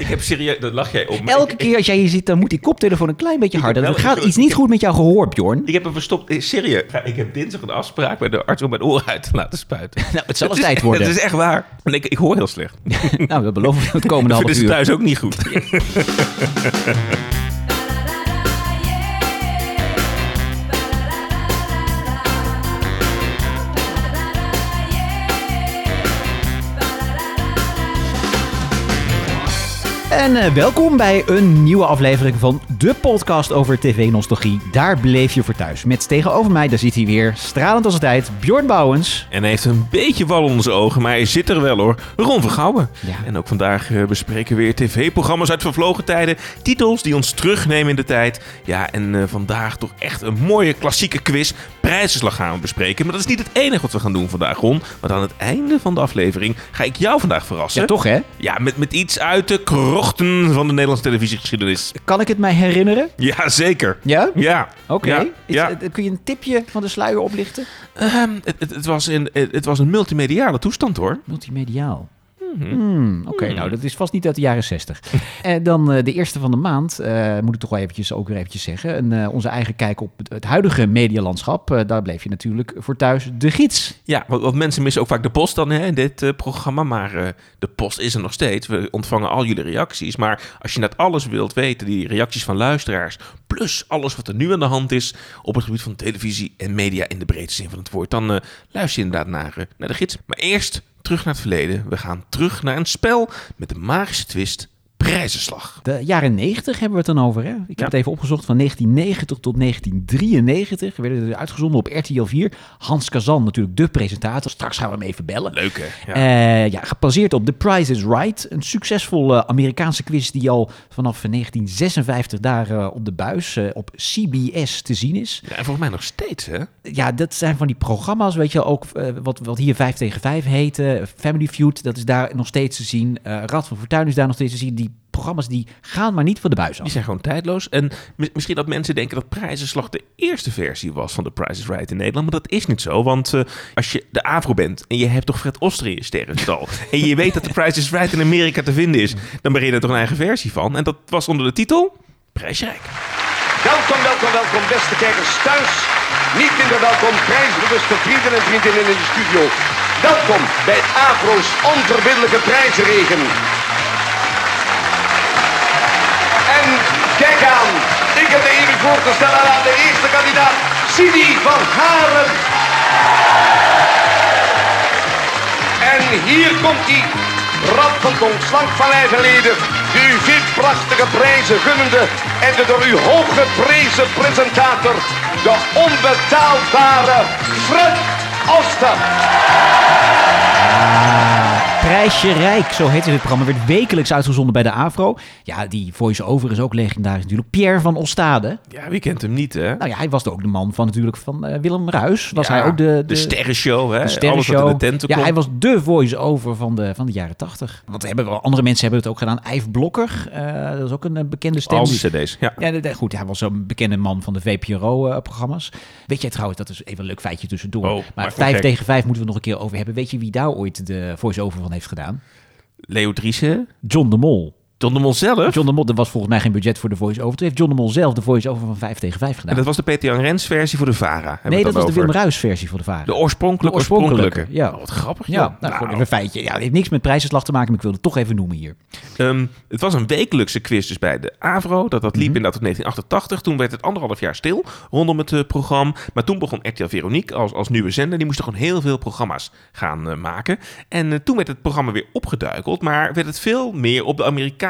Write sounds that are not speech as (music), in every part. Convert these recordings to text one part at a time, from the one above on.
Ik heb serieus, dat lach jij om. Elke keer als jij hier zit, dan moet die koptelefoon een klein beetje harder. Er gaat een iets niet goed met jouw gehoor, Bjorn. Ik heb hem verstopt. Eh, Serieus. Ik heb dinsdag een afspraak bij de arts om mijn oren uit te laten spuiten. (laughs) Nou, het zal eens is- tijd worden. (laughs) Het is echt waar. En ik, ik hoor heel slecht. (laughs) Nou, we beloven het komende Dat half vinden ze uur. thuis ook niet goed. En eh, welkom bij een nieuwe aflevering van de podcast over tv-nostalgie. Daar bleef je voor thuis. Met tegenover mij, daar zit hij weer, stralend als altijd, Bjorn Bouwens. En hij heeft een beetje wal onder zijn ogen, maar hij zit er wel hoor. Ron Vergouwen. Ja. En ook vandaag eh, bespreken we weer tv-programma's uit vervlogen tijden. Titels die ons terugnemen in de tijd. Ja, en eh, vandaag toch echt een mooie klassieke quiz. Prijzenslag gaan we bespreken. Maar dat is niet het enige wat we gaan doen vandaag, Ron. Want aan het einde van de aflevering ga ik jou vandaag verrassen. Ja, toch hè? Ja, met, met iets uit de krochten van de Nederlandse televisiegeschiedenis. Kan ik het mij herinneren? Ja, zeker. Ja? Ja. Oké. Ja, Is- ja. Kun je een tipje van de sluier oplichten? Ehm, het, het, het was een, het, het was een multimediale toestand hoor. Multimediaal. Mhm. Hmm, Oké, nou dat is vast niet uit de jaren 60. (laughs) En dan eh, de eerste van de maand, eh, moet ik toch wel eventjes, ook weer eventjes zeggen. En, eh, onze eigen kijk op het, het huidige medialandschap. Eh, daar bleef je natuurlijk voor thuis de gids. Ja, want, want mensen missen ook vaak de post dan hè, in dit eh, programma. Maar eh, de post is er nog steeds. We ontvangen al jullie reacties. Maar als je net alles wilt weten, die reacties van luisteraars... plus alles wat er nu aan de hand is op het gebied van televisie en media... in de breedste zin van het woord, dan eh, luister je inderdaad naar, eh, naar de gids. Maar eerst terug naar het verleden. We gaan terug naar een spel met de magische twist prijzenslag. De jaren 90 hebben we het dan over. Hè? Ik heb Ja. het even opgezocht. Van 1990 tot 1993 werden er uitgezonden op RTL 4. Hans Kazan, natuurlijk de presentator. Straks gaan we hem even bellen. Leuk hè? Ja. Eh, ja, gebaseerd op The Price is Right. Een succesvolle Amerikaanse quiz die al vanaf 1956 daar eh, op de buis eh, op CBS te zien is. Ja, en volgens mij nog steeds hè? Ja, dat zijn van die programma's, weet je, ook wat, wat hier 5 tegen 5 heette. Family Feud, dat is daar nog steeds te zien. Rad van Fortuin is daar nog steeds te zien. Die programma's die gaan maar niet van de buis af. Die zijn gewoon tijdloos. En mis- misschien dat mensen denken dat Prijzenslag de eerste versie was van The Price is Right in Nederland. Maar dat is niet zo. Want eh, als je de AVRO bent en je hebt toch Fred Oster in je sterrenstal. (laughs) en je weet dat The Price is Right in Amerika te vinden is. Dan ben je er toch een eigen versie van. En dat was onder de titel Prijsrijk. Welkom, welkom, welkom, beste kijkers thuis. Niet minder welkom, prijsbewuste vrienden en vriendinnen in de studio. Welkom bij Afro's onverbiddelijke prijzenregen. Kijk aan, ik heb de eer voor te stellen aan de eerste kandidaat, Sidi van Haren. En hier komt hij, Rad van slank van lijf en leden, de u prachtige prijzen gunnende en de door u hooggeprezen presentator, de onbetaalbare Fred Oster. Prijsje Rijk, zo heette dit programma, werd wekelijks uitgezonden bij de AVRO. Ja, die voice-over is ook legendarisch natuurlijk. Pierre van Ostade. Ja, wie kent hem niet hè? Nou ja, hij was ook de man van natuurlijk van eh, Willem Ruis. Was Ja, hij ook de, de, de sterrenshow, hè? de Alles sterrenshow. wat in de tenten ja, hij was de voice-over van de, van de jaren tachtig. Want hebben wel, andere mensen hebben het ook gedaan. Yves Blokker, eh, dat is ook een eh, bekende stem. Al Die- cd's, ja. Ja, goed, hij was zo'n bekende man van de VPRO-programma's. Weet jij trouwens, dat is even een leuk feitje tussendoor. Oh, maar maar 5 oké. tegen 5 moeten we nog een keer over hebben. Weet je wie daar ooit de voice-over van heeft gedaan? Leo Driessen. John de Mol. Don de Mol zelf. John de Mol, er was volgens mij geen budget voor de voice-over. Toen heeft John de Mol zelf de voice-over van 5 tegen 5 gedaan. En dat was de Peter Jan Rens versie voor de VARA. Nee, dat was de. Willem Ruis versie voor de Varen. De oorspronkelijke, De oorspronkelijke, oorspronkelijke. ja. Oh, wat grappig. Ja, nou, Nou, gewoon even een feitje. Ja, het heeft niks met prijzenslag te maken, maar ik wilde het toch even noemen hier. Ehm, het was een wekelijkse quiz dus bij de AVRO. Dat, dat liep Mhm. inderdaad tot 1988. Toen werd het anderhalf jaar stil rondom het eh, programma. Maar toen begon RTL Veronique als, als nieuwe zender. Die moest er gewoon heel veel programma's gaan eh, maken. En eh, toen werd het programma weer opgeduikeld. Maar werd het veel meer op de Amerikaanse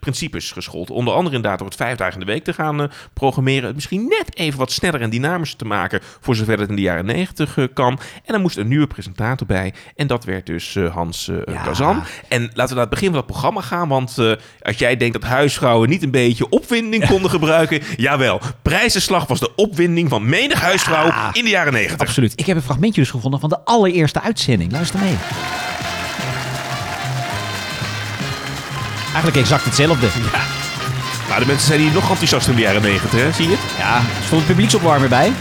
principes geschoold. Onder andere inderdaad door het vijf dagen in de week te gaan eh, programmeren. Het misschien net even wat sneller en dynamischer te maken. Voor zover het in de jaren 90 eh, kan. En dan moest er een nieuwe presentator bij. En dat werd dus eh, Hans Ja. Kazan. En laten we naar het begin van het programma gaan. Want als jij denkt dat huisvrouwen niet een beetje opwinding (laughs) konden gebruiken. Jawel, prijzenslag was de opwinding van menig huisvrouw Ja. in de jaren 90. Absoluut. Ik heb een fragmentje dus gevonden van de allereerste uitzending. Luister mee. Eigenlijk exact hetzelfde. Maar de mensen zijn hier nog enthousiast in de jaren 90, hè? zie je het? Ja, er stond een publieksopwarmer bij.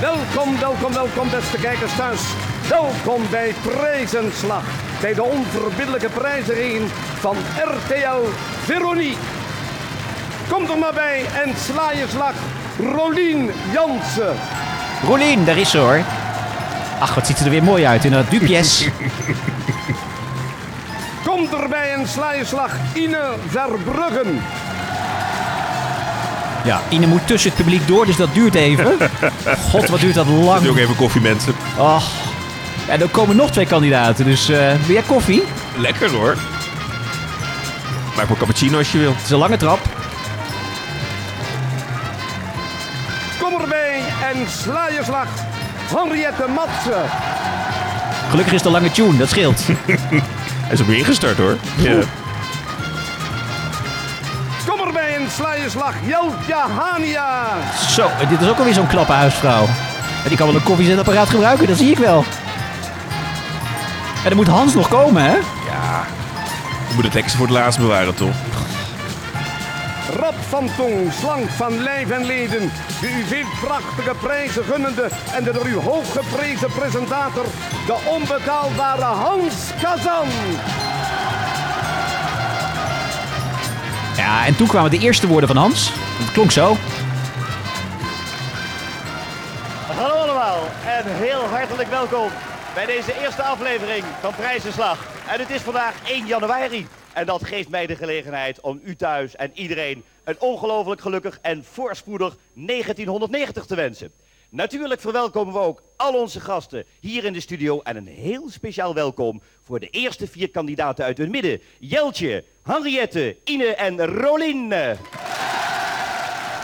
Welkom, welkom, welkom beste kijkers thuis. Welkom bij Prijzenslag. bij de onverbiddelijke prijziging van RTL Veronique. Kom er maar bij en sla je slag. Rolien Jansen. Rolien, daar is ze hoor. Ach, wat ziet ze er weer mooi uit in dat dupjes. (laughs) Kom erbij en sla je slag. Ine Verbruggen. Ja, Ine moet tussen het publiek door, dus dat duurt even. (laughs) God, wat duurt dat lang. Doe ook even koffie, mensen. Och. En er komen nog twee kandidaten, dus eh wil jij koffie? Lekker hoor. Maak maar cappuccino als je wilt. Het is een lange trap. Kom erbij en sla je slag. Henriette Matsen. Gelukkig is het een lange tune, dat scheelt. (laughs) Hij is weer ingestart hoor. Ja. Kom erbij en sla je slag. Jeltje Hania. Zo, dit is ook alweer zo'n klappe huisvrouw. En die kan wel een koffiezetapparaat gebruiken, dat zie ik wel. En dan moet Hans nog komen, hè? ja. Je moet het lekkerste voor het laatst bewaren toch? Rad van Tong, slank van lijf en leden. De u veel prachtige prijzen gunnende en de door u hooggeprezen presentator, de onbetaalbare Hans Kazan. Ja, en toen kwamen de eerste woorden van Hans. Het klonk zo. Hallo allemaal en heel hartelijk welkom bij deze eerste aflevering van Prijzenslag. En het is vandaag 1 januari en dat geeft mij de gelegenheid om u thuis en iedereen een ongelooflijk gelukkig en voorspoedig 1990 te wensen. Natuurlijk verwelkomen we ook al onze gasten hier in de studio en een heel speciaal welkom voor de eerste vier kandidaten uit het midden. Jeltje, Henriette, Ine en Rolien.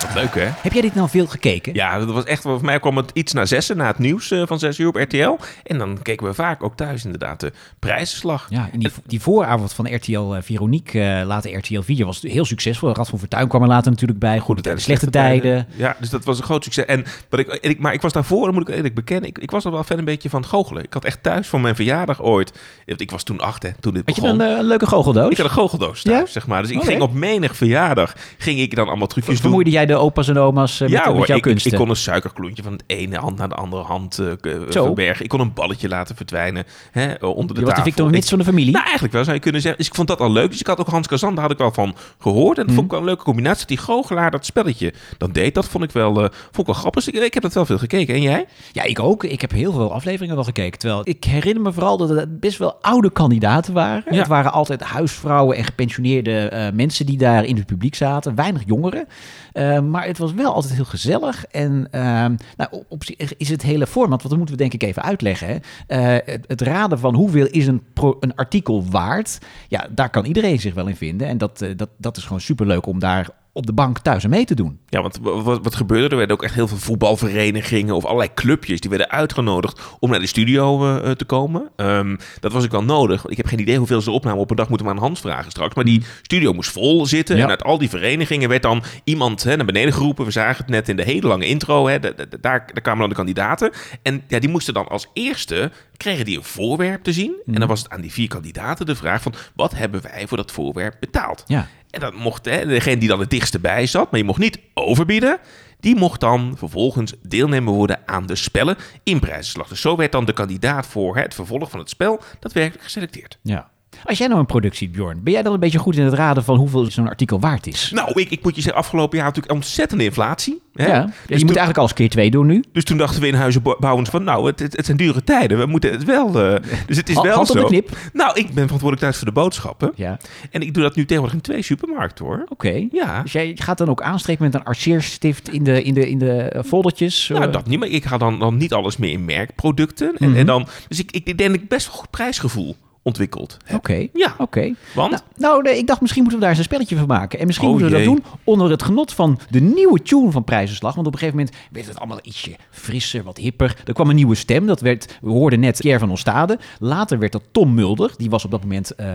Wat leuk hè? Heb jij dit nou veel gekeken? Ja, dat was echt, voor mij kwam het iets na zessen, na het nieuws eh, van 6 uur op RTL. En dan keken we vaak ook thuis inderdaad de prijzenslag. Ja, en die, die vooravond van RTL uh, Veronique, uh, later RTL 4, was heel succesvol. Rad van Fortuin kwam er later natuurlijk bij. Goede tijden, slechte, tijden. Ja, dus dat was een groot succes. En, wat ik, ik, maar ik was daarvoor, moet ik eerlijk bekennen, ik, ik was er wel verder een beetje van het goochelen. Ik had echt thuis van mijn verjaardag ooit, ik was toen acht hè, toen dit had begon. je een, een, leuke goocheldoos? Ik had een goocheldoos thuis, Ja? zeg maar. Dus ik Oké. ging op menig verjaardag, ging ik dan allemaal trucjes doen. Vermoeide jij de opa's en oma's uh, met, ja, met hoor, jouw ik, ik, kunsten? ik kon een suikerklontje van de ene hand naar de andere hand eh, Zo. verbergen. Ik kon een balletje laten verdwijnen hè, eh, onder de je was de tafel. Victor Mits van de familie? nou, eigenlijk wel zou je kunnen zeggen. Dus ik vond dat al leuk. Dus ik had ook Hans Kazan, daar had ik wel van gehoord. En dat vond ik wel een leuke combinatie. Die goochelaar, dat spelletje, dat deed. Dat vond ik wel, eh, vond ik wel grappig. Dus ik, ik heb dat wel veel gekeken. En jij? Ja, ik ook. Ik heb heel veel afleveringen wel gekeken. Terwijl ik herinner me vooral dat het best wel oude kandidaten waren. Ja. Het waren altijd huisvrouwen en gepensioneerde eh, mensen die daar in het publiek zaten. Weinig jongeren. Eh, maar het was wel altijd heel gezellig. En ehm, nou, op, op is het hele format, want dat moeten we denk ik even uitleggen. Hè. Eh, het, het raden van hoeveel is een, een artikel waard. Ja, daar kan iedereen zich wel in vinden. En dat, eh, dat, dat is gewoon superleuk om daar op de bank thuis mee te doen. Ja, want wa- wat, wat gebeurde er? Er werden ook echt heel veel voetbalverenigingen of allerlei clubjes die werden uitgenodigd om naar de studio eh, eh, te komen. Ehm, dat was ook wel nodig. Ik heb geen idee hoeveel ze opnamen op een dag moeten we aan Hans vragen straks. Maar die studio moest vol zitten. Ja. En uit al die verenigingen werd dan iemand hè, naar beneden geroepen. We zagen het net in de hele lange intro. Hè, daar, daar kwamen dan de kandidaten. En ja, die moesten dan als eerste, kregen die een voorwerp te zien. En dan was het aan die vier kandidaten de vraag van, wat hebben wij voor dat voorwerp betaald? Ja. En dat mocht hè, degene die dan het dichtste bij zat, maar je mocht niet overbieden. Die mocht dan vervolgens deelnemer worden aan de spellen in prijzenslag. Dus zo werd dan de kandidaat voor het vervolg van het spel daadwerkelijk geselecteerd. Ja. Als jij nou een product ziet, Bjorn, ben jij dan een beetje goed in het raden van hoeveel zo'n artikel waard is? Nou, ik, ik moet je zeggen, afgelopen jaar natuurlijk ontzettende inflatie. Hè? ja. Dus, je moet eigenlijk alles keer twee doen nu. dus toen dachten we in huizen bouwens van, nou, het, het, het zijn dure tijden. We moeten het wel... eh, (laughs) dus het is wel hand op zo. de knip. Nou, ik ben verantwoordelijk thuis voor de boodschappen. Ja. En ik doe dat nu tegenwoordig in twee supermarkten, hoor. Oké. Ja. Dus jij gaat dan ook aanstrepen met een arceerstift in de, in de, in de eh, foldertjes? Nou, eh? dat niet, maar ik ga dan, dan niet alles meer in merkproducten. En, en dan, dus ik, ik denk dat ik best wel goed prijsgevoel ontwikkeld. Oké. Ja, Oké. want... Nou, nou, nee, ik dacht misschien moeten we daar eens een spelletje van maken. En misschien Oh, moeten we jee. dat doen onder het genot van de nieuwe tune van Prijzenslag. Want op een gegeven moment werd het allemaal ietsje frisser, wat hipper. Er kwam een nieuwe stem. Dat werd, we hoorden net Pierre van Ostade. Later werd dat Tom Mulder. Die was op dat moment eh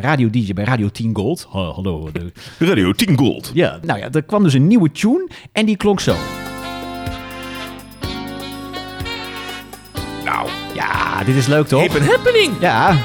radio-dj bij Radio 10 Gold. Ha, hallo. de- (laughs) Radio 10 Gold. Ja, nou ja, er kwam dus een nieuwe tune en die klonk zo. Nou, Ja, dit is leuk toch? hip and happening. Ja,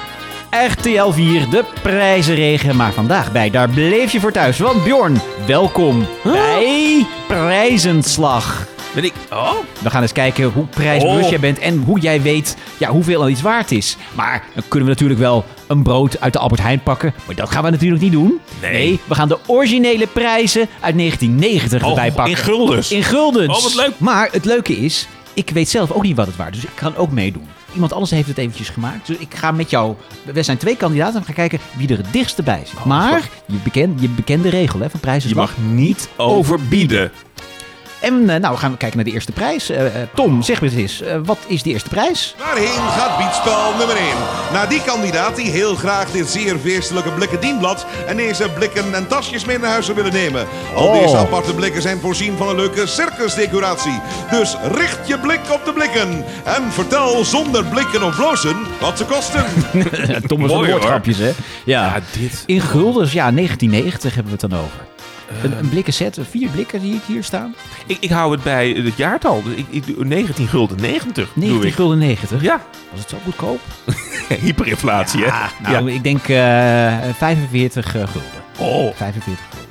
RTL 4, de prijzenregen. Maar vandaag bij Daar bleef je voor thuis. Want Bjorn, welkom bij Prijzenslag. Ben ik... Oh, We gaan eens kijken hoe prijsbewust Oh. jij bent en hoe jij weet ja, hoeveel al iets waard is. Maar dan kunnen we natuurlijk wel een brood uit de Albert Heijn pakken. Maar dat gaan we natuurlijk niet doen. Nee. we gaan de originele prijzen uit 1990 Oh, erbij pakken. in guldens. In guldens. Oh, wat leuk. Maar het leuke is, ik weet zelf ook niet wat het waard is. Dus ik kan ook meedoen. Iemand anders heeft het eventjes gemaakt. Dus ik ga met jou... We zijn twee kandidaten en we gaan kijken wie er het dichtst bij zit. maar je, bekend, je bekende regel hè, van prijzen. je mag niet overbieden. En eh, nou, we gaan kijken naar de eerste prijs. Eh, eh, Tom, zeg me eens, wat is de eerste prijs? Waarheen gaat biedspel nummer 1? Naar die kandidaat die heel graag dit zeer feestelijke blikken dienblad en deze blikken en tasjes mee naar huis zou willen nemen. Al Oh. deze aparte blikken zijn voorzien van een leuke circusdecoratie. Dus richt je blik op de blikken en vertel zonder blikken of blozen wat ze kosten. (laughs) Thomas Mooi, hoor. woordgrapjes, hè? Ja. Ja, dit. In guldens, ja, 1990 hebben we het dan over. Een, een blikken set, vier blikken die ik hier staan. Ik, ik hou het bij het jaartal. Dus ik, ik doe 19 gulden 90. doe 19 ik. gulden 90. Ja, Was het zo goedkoop? (laughs) hyperinflatie, hè? Nou, ik denk eh 45 eh, gulden. Oh, 45 gulden.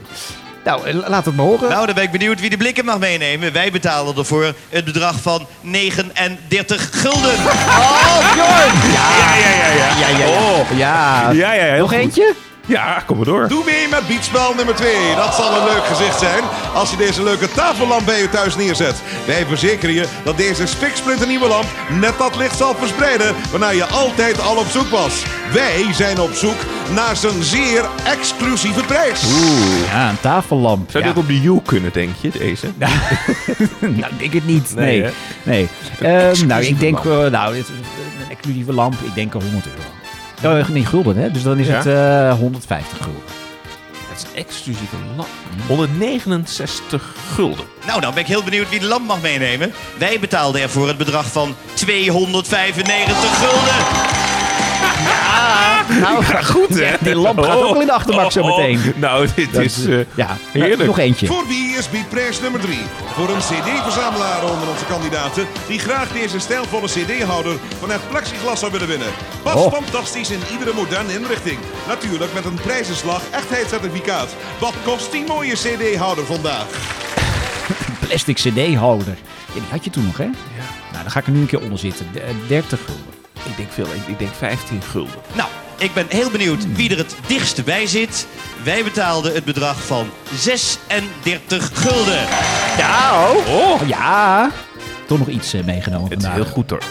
Nou, eh, laat het maar horen. Nou, dan ben ik benieuwd wie de blikken mag meenemen. Wij betalen ervoor het bedrag van 39 gulden. Oh, Bjorn! ja, ja, ja, ja. ja, ja, ja. Oh. ja. Ja, ja, heel Nog goed. eentje? Ja, kom maar door. Doe mee met biedspel nummer 2. Dat zal een leuk gezicht zijn als je deze leuke tafellamp bij je thuis neerzet. Wij verzekeren je dat deze spiksplinternieuwe lamp net dat licht zal verspreiden waarna je altijd al op zoek was. Wij zijn op zoek naar zijn zeer exclusieve prijs. Ja, een tafellamp. Zou ja. dit op de U kunnen, denk je, deze? (laughs) nou, denk het niet. Nee, Nee. nee. (laughs) Ehm, nou, ik denk, eh, nou, dit, een exclusieve lamp, ik denk eh, 100 euro. Oh, nee, gulden, hè? Dus dan is Ja? het eh 150 gulden. Het is een exclusieve lamp. 169 gulden. Nou, dan ben ik heel benieuwd wie de lamp mag meenemen. Wij betaalden ervoor het bedrag van 295 gulden. Nou, Ja, goed, hè? die lamp gaat ook wel in de achterbak zo meteen. Oh, nou, dit Dat is... eh, ja, heerlijk. nog eentje. Voor wie is biedprijs nummer 3? Voor een CD-verzamelaar onder onze kandidaten die graag deze stijlvolle CD-houder van echt plexiglas zou willen winnen. Past Oh. fantastisch in iedere moderne inrichting. Natuurlijk met een prijzenslag echtheidscertificaat. Wat kost die mooie CD-houder vandaag? Plastic CD-houder. Ja, die had je toen nog, hè? Ja. Nou, dan ga ik er nu een keer onder zitten. D- eh, 30 gulden. ik denk veel. Ik, ik denk 15 gulden. Nou, ik ben heel benieuwd wie er het dichtste bij zit. Wij betaalden het bedrag van 36 gulden. Ja, oh. Oh, Ja. Toch nog iets eh, meegenomen het is vandaag. heel goed hoor.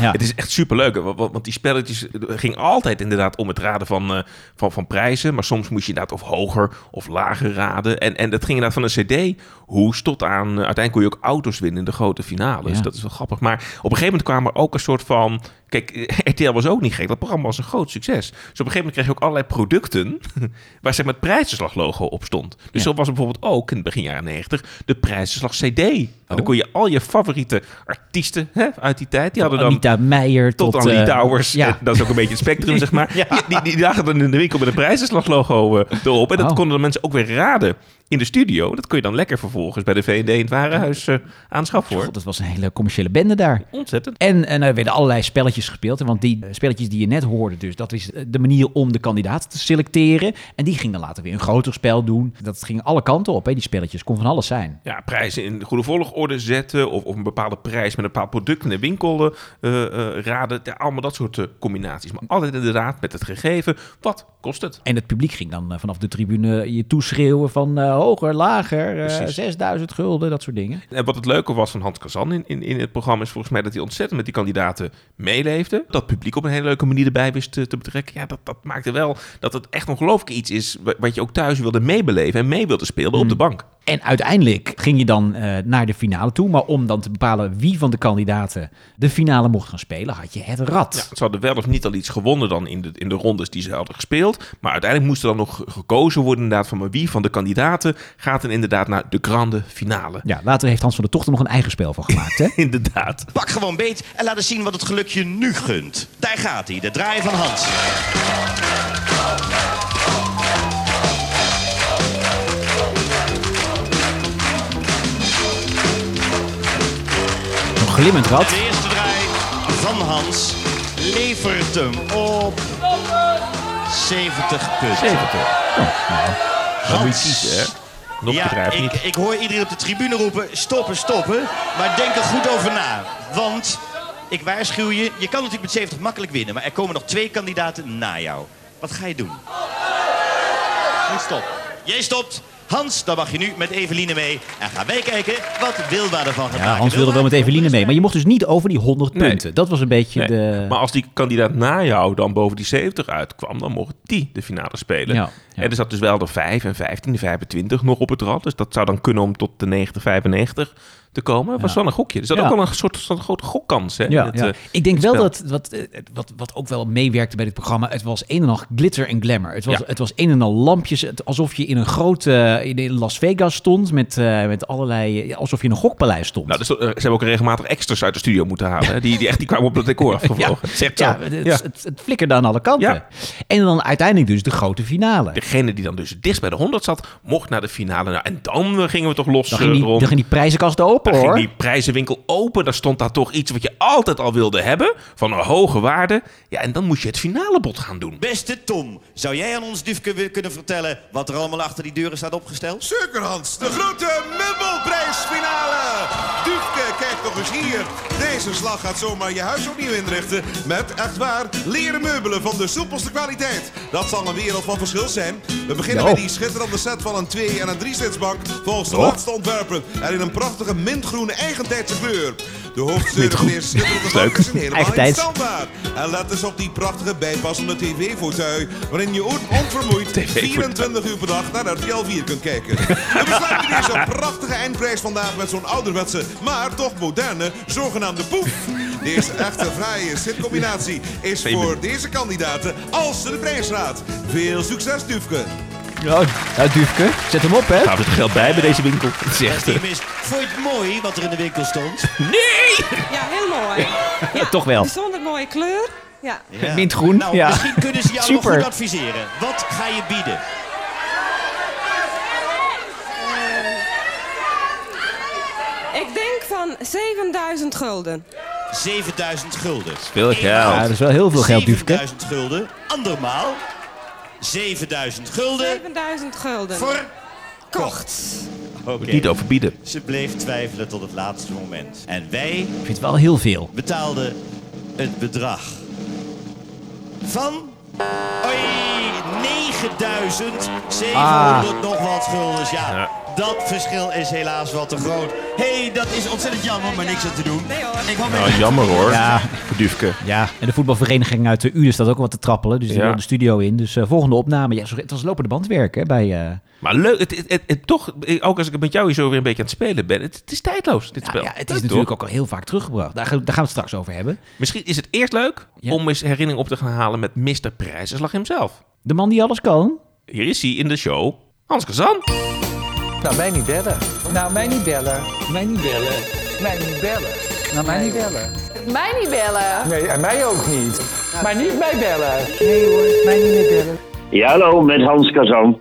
Ja. Het is echt superleuk. wa- wa- Want die spelletjes eh, ging altijd inderdaad om het raden van, eh, van, van prijzen. Maar soms moest je inderdaad of hoger of lager raden. En, en dat ging inderdaad van een cd-hoes tot aan... eh, uiteindelijk kon je ook auto's winnen in de grote finales. Ja. Dat is wel grappig. Maar op een gegeven moment kwam er ook een soort van... Kijk, (laughs) RTL was ook niet gek. Dat programma was een groot succes. Dus op een gegeven moment kreeg je ook allerlei producten... (laughs) waar zeg maar het prijzenslaglogo op stond. Dus Ja. zo was er bijvoorbeeld ook in het begin jaren 90 de prijzenslag CD. En dan kon je al je favoriete artiesten hè, uit die tijd... die hadden dan Anita Meijer tot... tot, aan eh, Lee Towers. Ja. Dat is ook een beetje het spectrum, zeg maar. (laughs) Die, die, die lagen dan in de winkel met een prijzenslaglogo eh, erop. En dat Oh. konden de mensen ook weer raden in de studio. Dat kon je dan lekker vervolgens bij de V&D in het warenhuis eh aanschaffen, hoor. God, dat was een hele commerciële bende daar. Ontzettend. En, en er werden allerlei spelletjes gespeeld. Want die eh, spelletjes die je net hoorde, dus dat is eh, de manier om de kandidaat te selecteren. En die ging dan later weer een groter spel doen. Dat ging alle kanten op, hè, die spelletjes. Kon van alles zijn. Ja, prijzen in goede volgorde zetten. Of, of een bepaalde prijs met een bepaald product in de winkel raden. Ja, allemaal dat soort combinaties. Maar altijd inderdaad met het gegeven. Wat kost het? En het publiek ging dan eh, vanaf de tribune je toeschreeuwen van eh, hoger, lager, eh, Precies. 6000 gulden, dat soort dingen. En wat het leuke was van Hans Kazan in, in, in het programma is volgens mij dat hij ontzettend met die kandidaten meeleefde. Dat publiek op een hele leuke manier erbij wist te, te betrekken. Ja, dat, dat maakte wel dat het echt ongelooflijk iets is wa- wat je ook thuis wilde meebeleven en mee wilde spelen op de bank. En uiteindelijk ging je dan eh, naar de finale toe. Maar om dan te bepalen wie van de kandidaten de finale mocht gaan spelen, had je het rad. Ja, ze hadden wel of niet al iets gewonnen dan in de, in de rondes die ze hadden gespeeld. Maar uiteindelijk moest er dan nog gekozen worden inderdaad van maar wie van de kandidaten gaat dan inderdaad naar de grande finale. Ja, later heeft Hans van der Tocht er nog een eigen spel van gemaakt. Hè? (laughs) Inderdaad. Pak gewoon beet en laat eens zien wat het geluk je nu gunt. Daar gaat hij, de draai van Hans. Glimmend rad. De eerste draai van Hans levert hem op 70 punten. 70. Oh, nou. Dan moet je Hans kiezen, hè? Nog ja, ik, niet. ik hoor iedereen op de tribune roepen, stoppen, stoppen. Maar denk er goed over na. Want, ik waarschuw je, je kan natuurlijk met 70 makkelijk winnen. Maar er komen nog twee kandidaten na jou. Wat ga je doen? Ik stop. Jij stopt. Hans, dan mag je nu met Eveline mee. En gaan wij kijken wat Wilma ervan gaat Ja, maken. Hans wilde wel met Eveline mee. Maar je mocht dus niet over die 100 Nee. punten. Dat was een beetje Nee, de... Maar als die kandidaat na jou dan boven die 70 uitkwam, dan mocht die de finale spelen. Ja, ja. En er zat dus wel de 5 en 15, de 25 nog op het rad. Dus dat zou dan kunnen om tot de 90, 95 te komen. Was wel een gokje. Dus dat ook wel een soort, soort grote gokkans. Hè, Ja, het, ja. eh, ik denk wel dat wat, eh, wat, wat ook wel meewerkte bij dit programma. Het was een en al glitter en glamour. Het was, het was een en al lampjes. Het, alsof je in een grote in, Las Vegas stond met, eh, met allerlei. alsof je in een gokpaleis stond. Nou, dus, ze hebben ook regelmatig extras uit de studio moeten halen. Die, die echt die kwamen op (laughs) het decor afgevlogen. Zegt ja, het. Het, het flikkerde aan alle kanten. En dan uiteindelijk dus de grote finale. Degene die dan dus dichtst bij de 100 zat, mocht naar de finale. Nou, en dan gingen we toch los Dan ging, die, dan ging die prijzenkast open Hoor. ging die prijzenwinkel open. Daar stond daar toch iets wat je altijd al wilde hebben. Van een hoge waarde. Ja, en dan moest je het finale bod gaan doen. Beste Tom, zou jij aan ons Dufke kunnen vertellen wat er allemaal achter die deuren staat opgesteld? Zeker Hans, de grote meubelprijsfinale. Dufke, kijk nog eens hier. Deze slag gaat zomaar je huis opnieuw inrichten. Met echt waar leren meubelen van de soepelste kwaliteit. Dat zal een wereld van verschil zijn. We beginnen Ja. met die schitterende set van een 2- en een 3-zitsbank. Volgens de Oh. laatste ontwerpen. En in een prachtige mintgroene eigentijdse kleur. De hoofdsteunen (laughs) van Leuk. bank zijn helemaal niet Eigentijds. standaard. En let eens op die prachtige bijpassende tv-fauteuil. Waarin je on- onvermoeid (laughs) TV-fauteuil. 24 uur per dag naar RTL 4 kunt kijken. (laughs) We besluiten deze prachtige eindprijs vandaag met zo'n ouderwetse, maar toch moderne, zogenaamde poef. Deze echte fraaie zitcombinatie is voor deze kandidaten als de prijsraad. Veel succes, Dufke. Ja, Dufke, zet hem op hè. Gaan we het geld bij bij deze winkel? Het is echt, eh. Vond je het mooi wat er in de winkel stond? Nee! Ja, heel mooi. Ja, Toch wel. Bijzonder mooie kleur. Ja. Ja. Mintgroen, Nou, ja. misschien kunnen ze jou nog goed adviseren. Wat ga je bieden? Ik denk van 7000 gulden. 7000 gulden. Veel geld. Ja, dat is wel heel veel geld, Dufke. 7000 gulden. Andermaal. 7000 gulden. 7000 gulden. Voor... Kocht. Oké. Niet overbieden. Ze bleef twijfelen tot het laatste moment. En wij Ik vind het wel heel veel. betaalden het bedrag van... Oei, 9700 Ah. nog wat guldens. Ja, Ja. Dat verschil is helaas wel te groot. Hé, hey, dat is ontzettend jammer, maar niks aan te doen. Nee hoor. Ik hoop Nou, jammer hoor. Ja. Voor Dufke. Ja, en de voetbalvereniging uit de Uden staat ook wat te trappelen. Dus die Ja. wil de studio in. Dus eh, volgende opname. Ja, zo- het was lopende bandwerk hè, bij... eh, Maar leuk, het, het, het, het- toch, ook als ik met jou hier zo weer een beetje aan het spelen ben, het, het is tijdloos, dit ja, spel. ja, het Leuk, is natuurlijk toch? ook al heel vaak teruggebracht. Daar, gaan- daar gaan we het straks over hebben. Misschien is het eerst leuk Ja. om eens herinnering op te gaan halen met Mr. Prijzenslag hemzelf. De man die alles kan. Hier is hij in de show, Hans Kazan. Nou, mij niet bellen. Nou, mij niet bellen. Mij niet bellen. Mij niet bellen. Nou, mij niet bellen. Mij niet bellen. Nee, en mij ook niet. Maar niet mij bellen. Nee hoor, mij niet meer bellen. Ja, hallo, met Hans Kazan.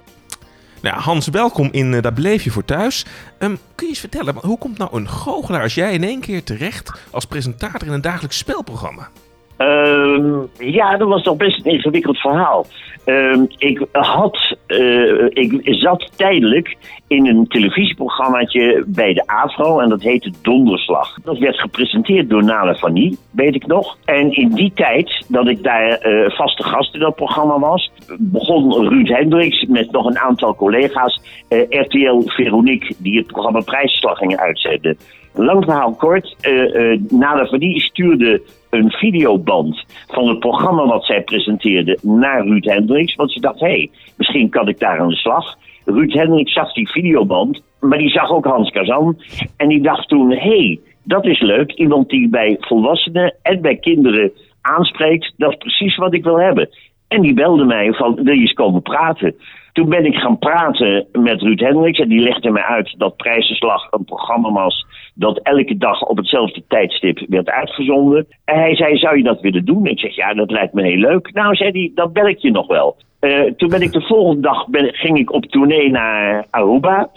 Nou, Hans, welkom in uh, Daar Bleef Je Voor Thuis. Um, kun je eens vertellen, hoe komt nou een goochelaar als jij in één keer terecht als presentator in een dagelijks spelprogramma? Uh, ja, dat was toch best een ingewikkeld verhaal. Uh, ik had, uh, ik zat tijdelijk in een televisieprogrammaatje bij de AVRO en dat heette Donderslag. Dat werd gepresenteerd door Nala Fanny, weet ik nog. En in die tijd dat ik daar uh, vaste gast in dat programma was, begon Ruud Hendricks met nog een aantal collega's uh, RTL Veronique, die het programma Prijsslag gingen uitzenden. Lang verhaal kort, uh, Nala Fanny stuurde een videoband van het programma wat zij presenteerde naar Ruud Hendricks. Want ze dacht, hé, hey, misschien kan ik daar aan de slag. Ruud Hendricks zag die videoband, maar die zag ook Hans Kazan. En die dacht toen, hé, hey, dat is leuk. Iemand die bij volwassenen en bij kinderen aanspreekt. Dat is precies wat ik wil hebben. En die belde mij van, wil je eens komen praten? Toen ben ik gaan praten met Ruud Hendricks en die legde mij uit dat Prijzenslag een programma was dat elke dag op hetzelfde tijdstip werd uitgezonden. En hij zei, zou je dat willen doen? Ik zeg, ja, dat lijkt me heel leuk. Nou, zei hij, dat bel ik je nog wel. Uh, toen ben ik de volgende dag, ging ik op tournee naar Aruba.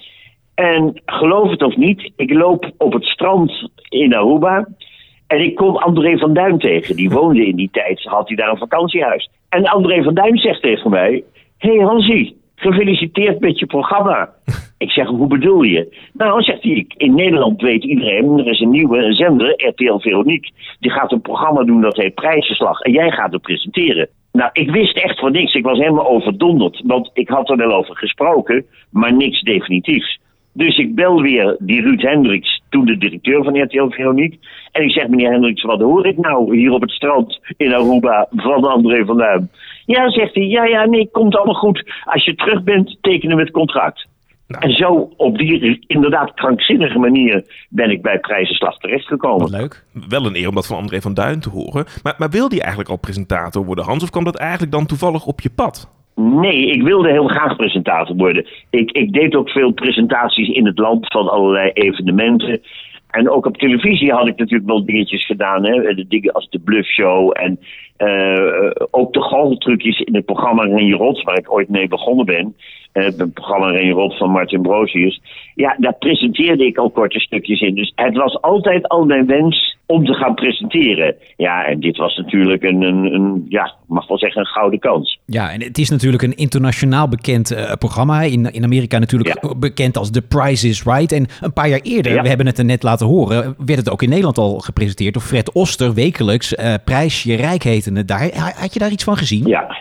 En geloof het of niet, ik loop op het strand in Aruba. En ik kom André van Duin tegen. Die woonde in die tijd, had hij daar een vakantiehuis. En André van Duin zegt tegen mij... Hé hey Hansie, gefeliciteerd met je programma. (laughs) Ik zeg, hoe bedoel je? Nou, zegt hij, in Nederland weet iedereen, er is een nieuwe zender, RTL Veronique. Die gaat een programma doen dat heet Prijzenslag. En jij gaat het presenteren. Nou, ik wist echt van niks. Ik was helemaal overdonderd. Want ik had er wel over gesproken, maar niks definitiefs. Dus ik bel weer die Ruud Hendricks, toen de directeur van RTL Veronique. En ik zeg, meneer Hendricks, wat hoor ik nou hier op het strand in Aruba van André van Duin? Ja, zegt hij, ja, ja, nee, komt allemaal goed. Als je terug bent, tekenen we het contract. En zo, op die inderdaad krankzinnige manier, ben ik bij Prijzenslag terechtgekomen. leuk. Wel een eer om dat van André van Duin te horen. Maar, maar wilde je eigenlijk al presentator worden, Hans? Of kwam dat eigenlijk dan toevallig op je pad? Nee, ik wilde heel graag presentator worden. Ik, ik deed ook veel presentaties in het land van allerlei evenementen. En ook op televisie had ik natuurlijk wel dingetjes gedaan. Hè? De dingen als de Bluff Show en eh, ook de golftrucjes in het programma Renje Rots, waar ik ooit mee begonnen ben. Eh, het programma Renje Rots van Martin Brosius. Ja, daar presenteerde ik al korte stukjes in. Dus het was altijd al mijn wens om te gaan presenteren. Ja, en dit was natuurlijk een, een, een ja, mag wel zeggen, een gouden kans. Ja, en het is natuurlijk een internationaal bekend eh, programma. In, in Amerika natuurlijk bekend als The Price is Right. En een paar jaar eerder, Ja. we hebben het er net laten horen, werd het ook in Nederland al gepresenteerd door Fred Oster, wekelijks. eh Prijs je Rijk hetende daar. Ha- Had je daar iets van gezien? Ja.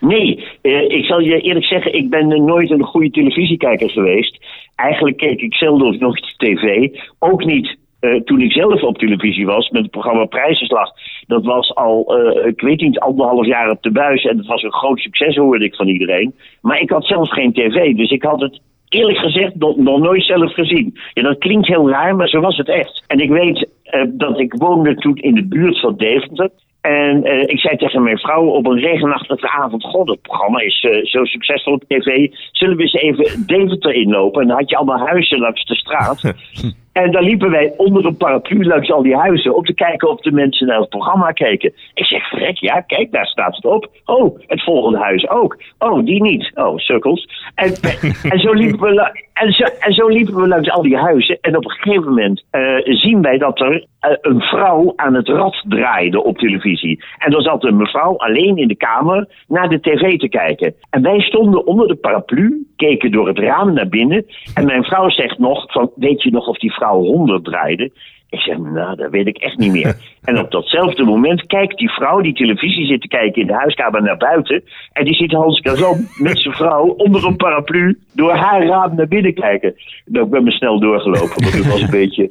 Nee, eh, ik zal je eerlijk zeggen, ik ben nooit een goede televisiekijker geweest. Eigenlijk keek ik zelden nog tv. Ook niet eh, toen ik zelf op televisie was met het programma Prijzenslag. Dat was al, eh, ik weet niet, anderhalf jaar op de buis. En dat was een groot succes, hoorde ik van iedereen. Maar ik had zelf geen tv, dus ik had het eerlijk gezegd nog, nooit zelf gezien. Ja, dat klinkt heel raar, maar zo was het echt. En ik weet eh, dat ik woonde toen in de buurt van Deventer. En ik zei tegen mijn vrouw op een regenachtige avond: God, het programma is zo succesvol op tv. Zullen we eens even Deventer inlopen? En dan had je allemaal huizen langs de straat. (laughs) En dan liepen wij onder een paraplu langs al die huizen om te kijken of de mensen naar het programma keken. Ik zeg, vrek, ja, kijk, daar staat het op. Oh, het volgende huis ook. Oh, die niet. Oh, sukkels. En, (laughs) en, zo, liepen we, la- en, zo, en zo liepen we langs al die huizen. En op een gegeven moment eh, zien wij dat er eh, een vrouw aan het rad draaide op televisie. En er zat een mevrouw alleen in de kamer naar de tv te kijken. En wij stonden onder de paraplu, keken door het raam naar binnen. En mijn vrouw zegt nog, van, weet je nog of die vrouw 100 draaide? Ik zeg, nou, dat weet ik echt niet meer. (laughs) En op datzelfde moment kijkt die vrouw die televisie zit te kijken in de huiskamer naar buiten. En die ziet Hans Kazan (laughs) met zijn vrouw onder een paraplu door haar raam naar binnen kijken. Nou, ik ben me snel doorgelopen, want het was een (laughs) beetje...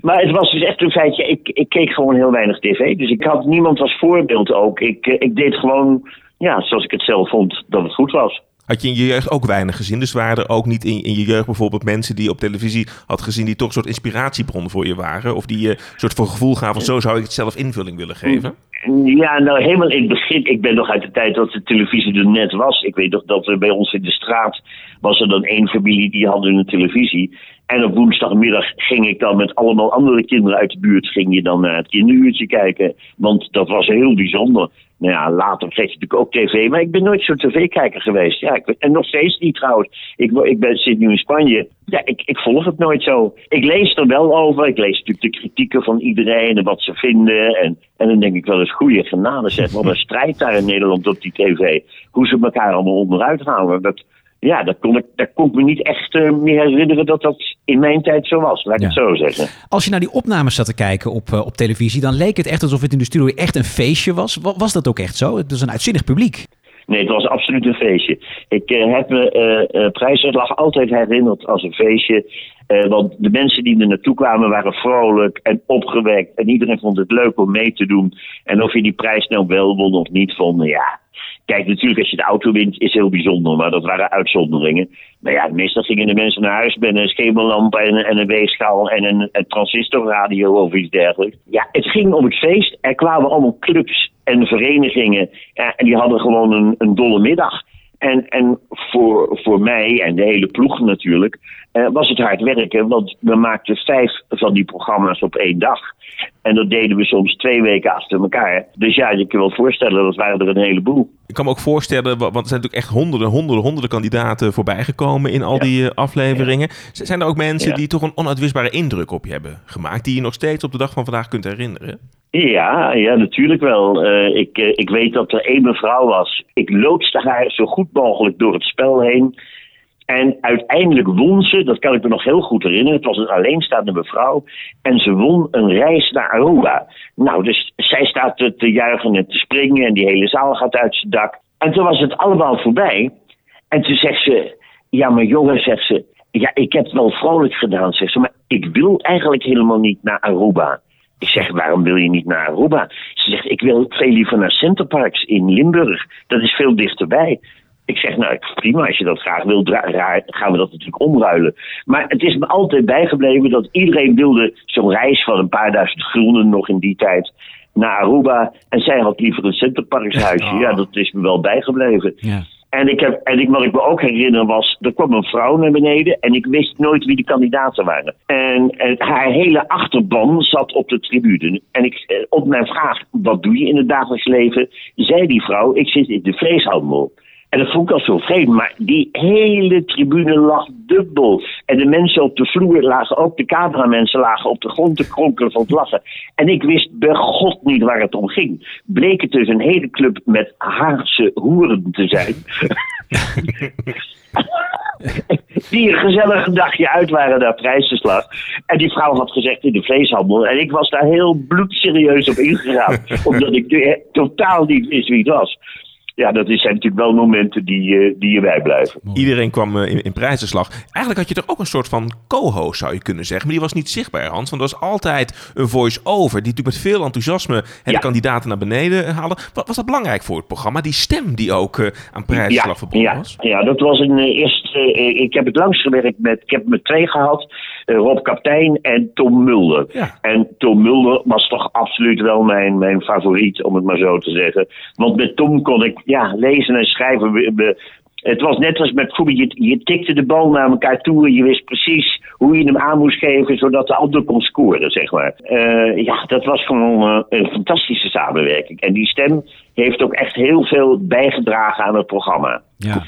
Maar het was dus echt een feitje. Ik, ik keek gewoon heel weinig tv. Dus ik had niemand als voorbeeld ook. Ik, eh, ik deed gewoon, ja, zoals ik het zelf vond, dat het goed was. Had je in je jeugd ook weinig gezien? Dus waren er ook niet in, in je jeugd bijvoorbeeld mensen die je op televisie had gezien... die toch een soort inspiratiebron voor je waren? Of die je een soort van gevoel gaven zo zou ik het zelf invulling willen geven? Ja, nou helemaal in het begin. Ik ben nog uit de tijd dat de televisie er net was. Ik weet nog dat er bij ons in de straat was er dan één familie die hadden een televisie. En op woensdagmiddag ging ik dan met allemaal andere kinderen uit de buurt ging je dan naar het kinderuurtje kijken. Want dat was heel bijzonder. Nou ja, later kreeg je natuurlijk ook tv. Maar ik ben nooit zo'n tv-kijker geweest. Ja, ik, en nog steeds niet trouwens. Ik, ik ben, zit nu in Spanje. Ja, ik, ik volg het nooit zo. Ik lees er wel over. Ik lees natuurlijk de kritieken van iedereen en wat ze vinden. En, en dan denk ik wel eens, goede genade zeg. (laughs) Wat een strijd daar in Nederland op die tv. Hoe ze elkaar allemaal onderuit halen. Dat, ja, dat kon ik, dat kon ik me niet echt eh, meer herinneren dat dat in mijn tijd zo was. Laat ik het zo zeggen. Als je naar die opnames zat te kijken op, eh, op televisie, dan leek het echt alsof het in de studio echt een feestje was. Wa- Was dat ook echt zo? Het is een uitzinnig publiek. Nee, het was absoluut een feestje. Ik eh, heb me Prijsuitslag altijd herinnerd als een feestje. Want de mensen die er naartoe kwamen waren vrolijk en opgewekt. En iedereen vond het leuk om mee te doen. En of je die prijs nou wel won of niet vond, ja. Kijk, natuurlijk als je de auto wint is heel bijzonder, maar dat waren uitzonderingen. Maar ja, meestal gingen de mensen naar huis met een schemerlamp en, en een weegschaal en een, een transistorradio of iets dergelijks. Ja, het ging om het feest. Er kwamen allemaal clubs en verenigingen ja, en die hadden gewoon een, een dolle middag. En, en voor, voor mij en de hele ploeg natuurlijk eh, was het hard werken. Want we maakten vijf van die programma's op één dag. En dat deden we soms twee weken achter elkaar. Dus ja, je kan je wel voorstellen, dat waren er een heleboel. Ik kan me ook voorstellen, wa- want er zijn natuurlijk echt honderden, honderden, honderden kandidaten voorbijgekomen in al die eh, afleveringen. Zijn er ook mensen Ja. die toch een onuitwisbare indruk op je hebben gemaakt, die je nog steeds op de dag van vandaag kunt herinneren? Ja, ja, natuurlijk wel. Eh, ik, eh, ik weet dat er één mevrouw was. Ik loodste haar zo goed mogelijk door het spel heen. En uiteindelijk won ze, dat kan ik me nog heel goed herinneren. Het was een alleenstaande mevrouw. En ze won een reis naar Aruba. Nou, dus zij staat te, juichen en te springen. En die hele zaal gaat uit zijn dak. En toen was het allemaal voorbij. En toen zegt ze: Ja, maar jongen, zegt ze. Ja, ik heb het wel vrolijk gedaan, zegt ze. Maar ik wil eigenlijk helemaal niet naar Aruba. Ik zeg, waarom wil je niet naar Aruba? Ze zegt, ik wil veel liever naar Centerparks in Limburg. Dat is veel dichterbij. Ik zeg, nou prima, als je dat graag wil, dra- ra- gaan we dat natuurlijk omruilen. Maar het is me altijd bijgebleven dat iedereen wilde zo'n reis van een paar duizend gulden nog in die tijd naar Aruba. En zij had liever een Centerparkshuisje. Ja, dat is me wel bijgebleven. Ja. En, ik heb, en ik, wat ik me ook herinner was, er kwam een vrouw naar beneden en ik wist nooit wie de kandidaten waren. En, en haar hele achterban zat op de tribune. En ik, eh, op mijn vraag, wat doe je in het dagelijks leven, zei die vrouw, ik zit in de vleeshandel. En dat vond ik al zo vreemd, maar die hele tribune lag dubbel. En de mensen op de vloer lagen, ook de cameramensen lagen op de grond te kronkelen van het lachen. En ik wist bij god niet waar het om ging. Bleek het dus een hele club met Haagse hoeren te zijn. (laughs) die een gezellig dagje uit waren naar prijzenslag. En die vrouw had gezegd in de vleeshandel. En ik was daar heel bloedserieus op ingegaan. (laughs) omdat ik totaal niet wist wie het was. Ja, dat zijn natuurlijk wel momenten die, eh, die je bijblijven. Iedereen kwam eh, in, in prijzenslag. Eigenlijk had je er ook een soort van co-host, zou je kunnen zeggen. Maar die was niet zichtbaar, Hans. Want er was altijd een voice-over. Die natuurlijk met veel enthousiasme hè, de kandidaten naar beneden haalde. Wat was dat belangrijk voor het programma? Die stem die ook eh, aan prijzenslag verbonden ja, was? Ja, dat was een eh, eerste. eh, ik heb het langs gewerkt met. Ik heb met twee gehad: eh, Rob Kaptein en Tom Mulder. En Tom Mulder was toch absoluut wel mijn, mijn favoriet, om het maar zo te zeggen. Want met Tom kon ik ja, lezen en schrijven. Het was net als met voetbal. Je, je tikte de bal naar elkaar toe en je wist precies hoe je hem aan moest geven, zodat de ander kon scoren, zeg maar. Eh, ja, dat was gewoon eh, een fantastische samenwerking. En die stem heeft ook echt heel veel bijgedragen aan het programma.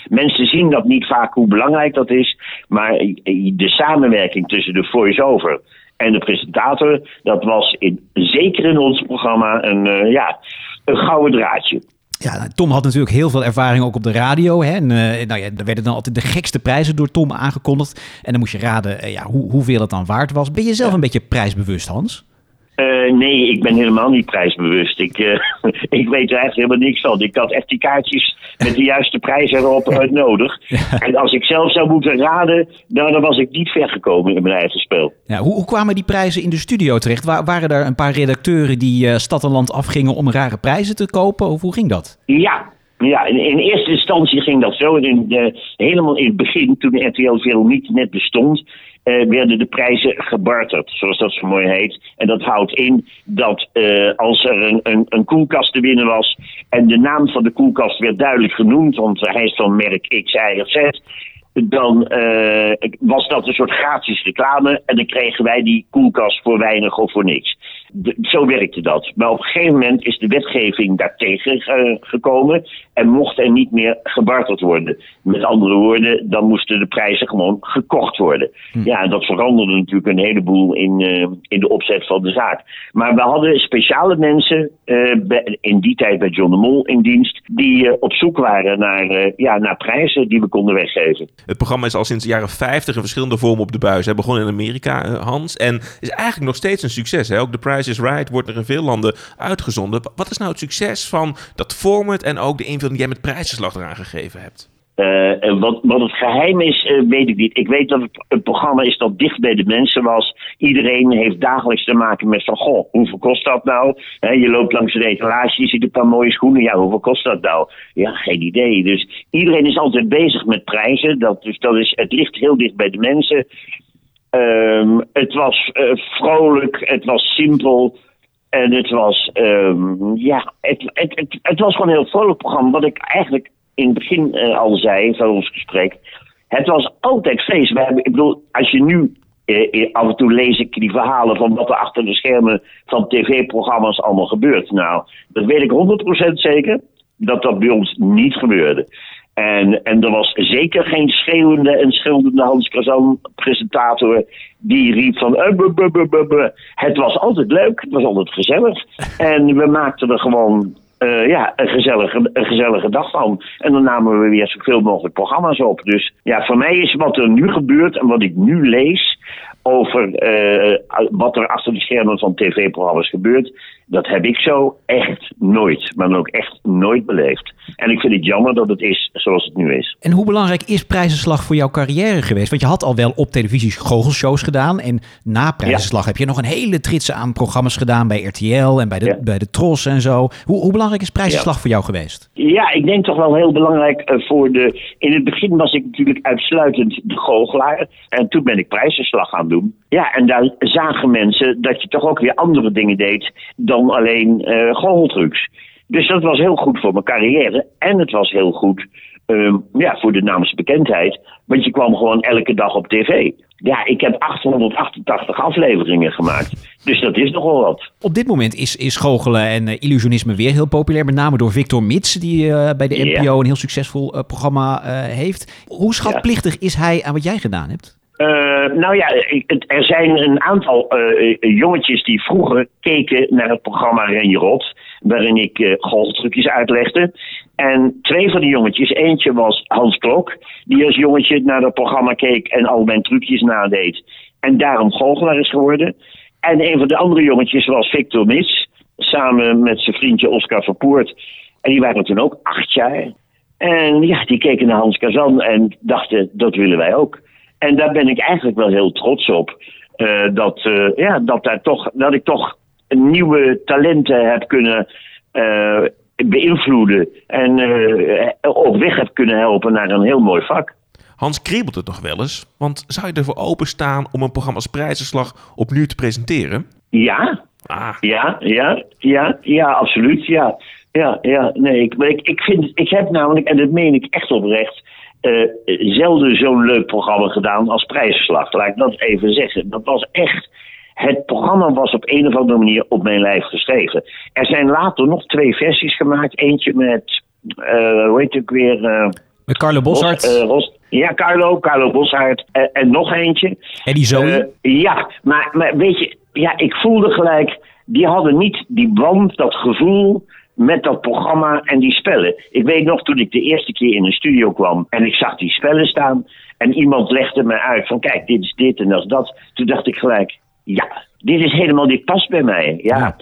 Mensen zien dat niet vaak hoe belangrijk dat is, maar de samenwerking tussen de voice-over en de presentator, dat was in, zeker in ons programma een, eh, ja, een gouden draadje. Ja, Tom had natuurlijk heel veel ervaring ook op de radio. Hè? En, eh, nou ja, er werden dan altijd de gekste prijzen door Tom aangekondigd. En dan moest je raden eh, ja, hoe, hoeveel het dan waard was. Ben je zelf een beetje prijsbewust, Hans? Eh, nee, ik ben helemaal niet prijsbewust. Ik, eh, (laughs) ik weet er eigenlijk helemaal niks van. Ik had echt die kaartjes met de juiste prijs erop uit (laughs) nodig. En als ik zelf zou moeten raden, nou, dan was ik niet ver gekomen in mijn eigen spel. Ja, hoe, hoe kwamen die prijzen in de studio terecht? Wa- waren er een paar redacteuren die eh, stad en land afgingen om rare prijzen te kopen? Of hoe ging dat? Ja, ja in, in eerste instantie ging dat zo. In, helemaal in het begin, toen de RTL Veronique net bestond, eh, werden de prijzen gebarterd, zoals dat zo mooi heet. En dat houdt in dat eh, als er een, een, een koelkast te winnen was en de naam van de koelkast werd duidelijk genoemd, want hij is van merk X, Y Z, dan eh, was dat een soort gratis reclame en dan kregen wij die koelkast voor weinig of voor niks. De- zo werkte dat. Maar op een gegeven moment is de wetgeving daartegen eh, gekomen en mocht er niet meer gebarterd worden. Met andere woorden, dan moesten de prijzen gewoon gekocht worden. Ja, en dat veranderde natuurlijk een heleboel in, eh, in de opzet van de zaak. Maar we hadden speciale mensen eh, bij- in die tijd bij John de Mol in dienst, die eh, op zoek waren naar, ja, naar prijzen die we konden weggeven. Het programma is al sinds de jaren 50 in verschillende vormen op de buis. Hij begon in Amerika, Hans. En is eigenlijk nog steeds een succes. Hè? Ook The Right wordt er in veel landen uitgezonden. Wat is nou het succes van dat format en ook de invulling die jij met prijzenslag eraan gegeven hebt? En wat, wat het geheim is, eh, weet ik niet. Ik weet dat het een programma is dat dicht bij de mensen was. Iedereen heeft dagelijks te maken met van, goh, hoeveel kost dat nou? Hè, je loopt langs de etalage, je ziet een paar mooie schoenen. Ja, hoeveel kost dat nou? Ja, geen idee. Dus iedereen is altijd bezig met prijzen. Dat, dus dat is, het ligt heel dicht bij de mensen. Ehm, het was eh, vrolijk, het was simpel. En het was, ehm, ja, het, het, het, was gewoon een heel vrolijk programma. Wat ik eigenlijk in het begin eh, al zei van ons gesprek. Het was altijd feest. We hebben, ik bedoel, als je nu eh, af en toe lees ik die verhalen van wat er achter de schermen van tv-programma's allemaal gebeurt. Nou, dat weet ik 100% zeker dat dat bij ons niet gebeurde. En, en er was zeker geen schreeuwende en schilderde Hans Kazan presentator die riep van eh, buh, buh, buh, buh, buh. het was altijd leuk, het was altijd gezellig (laughs) en we maakten er gewoon eh, ja, een, gezellige, een gezellige dag van. En dan namen we weer zoveel mogelijk programma's op. Dus ja, voor mij is wat er nu gebeurt en wat ik nu lees over eh, wat er achter de schermen van tv-programma's gebeurt, dat heb ik zo echt nooit, maar dan ook echt nooit beleefd. En ik vind het jammer dat het is zoals het nu is. En hoe belangrijk is Prijzenslag voor jouw carrière geweest? Want je had al wel op televisie goochelshows gedaan. En na Prijzenslag heb je nog een hele trits aan programma's gedaan bij RTL en bij de, Ja. bij de Tros en zo. Hoe, hoe belangrijk is Prijzenslag voor jou geweest? Ja, ik denk toch wel heel belangrijk eh, voor de. In het begin was ik natuurlijk uitsluitend de goochelaar. En toen ben ik prijzenslag gaan doen. Ja, en daar zagen mensen dat je toch ook weer andere dingen deed dan alleen eh goocheltrucs. Dus dat was heel goed voor mijn carrière. En het was heel goed ehm, ja, voor de naamsbekendheid. Want je kwam gewoon elke dag op tv. Ja, ik heb 888 afleveringen gemaakt. Dus dat is nogal wat. Op dit moment is, is goochelen en eh, illusionisme weer heel populair. Met name door Victor Mits, die eh, bij de Ja. NPO een heel succesvol programma heeft. Hoe schatplichtig is hij aan wat jij gedaan hebt? Eh, nou ja, er zijn een aantal eh, jongetjes die vroeger keken naar het programma Ren Rot, waarin ik uh, golftrucjes uitlegde. En twee van die jongetjes, eentje was Hans Klok, die als jongetje naar het programma keek en al mijn trucjes nadeed. En daarom goochelaar is geworden. En een van de andere jongetjes was Victor Mis, samen met zijn vriendje Oscar Verpoort. En die waren toen ook acht jaar. En ja, die keken naar Hans Kazan en dachten, dat willen wij ook. En daar ben ik eigenlijk wel heel trots op. eh, dat, eh, ja, dat, daar toch, dat ik toch nieuwe talenten heb kunnen eh, beïnvloeden. En op weg heb kunnen helpen naar een heel mooi vak. Hans kriebelt het nog wel eens. Want zou je ervoor openstaan om een programma als Prijzenslag opnieuw te presenteren? Ja, Ah, ja, ja, ja, ja, absoluut. Ja, ja, ja. Nee, ik, ik, ik, vind, ik heb namelijk, en dat meen ik echt oprecht, eh, zelden zo'n leuk programma gedaan als Prijsverslag. Laat ik dat even zeggen. Dat was echt. Het programma was op een of andere manier op mijn lijf geschreven. Er zijn later nog twee versies gemaakt. Eentje met, eh hoe heet ook weer? eh, Met Carlo Boshart, Ros- ja, Carlo, Carlo Boshart. En nog eentje. Eddie Zoe. Eh, ja, maar, maar weet je, ja, ik voelde gelijk, die hadden niet die band, dat gevoel met dat programma en die spellen. Ik weet nog toen ik de eerste keer in een studio kwam en ik zag die spellen staan en iemand legde me uit van kijk, dit is dit en dat is dat. Toen dacht ik gelijk, ja, dit is helemaal, dit past bij mij. Ja. Ja.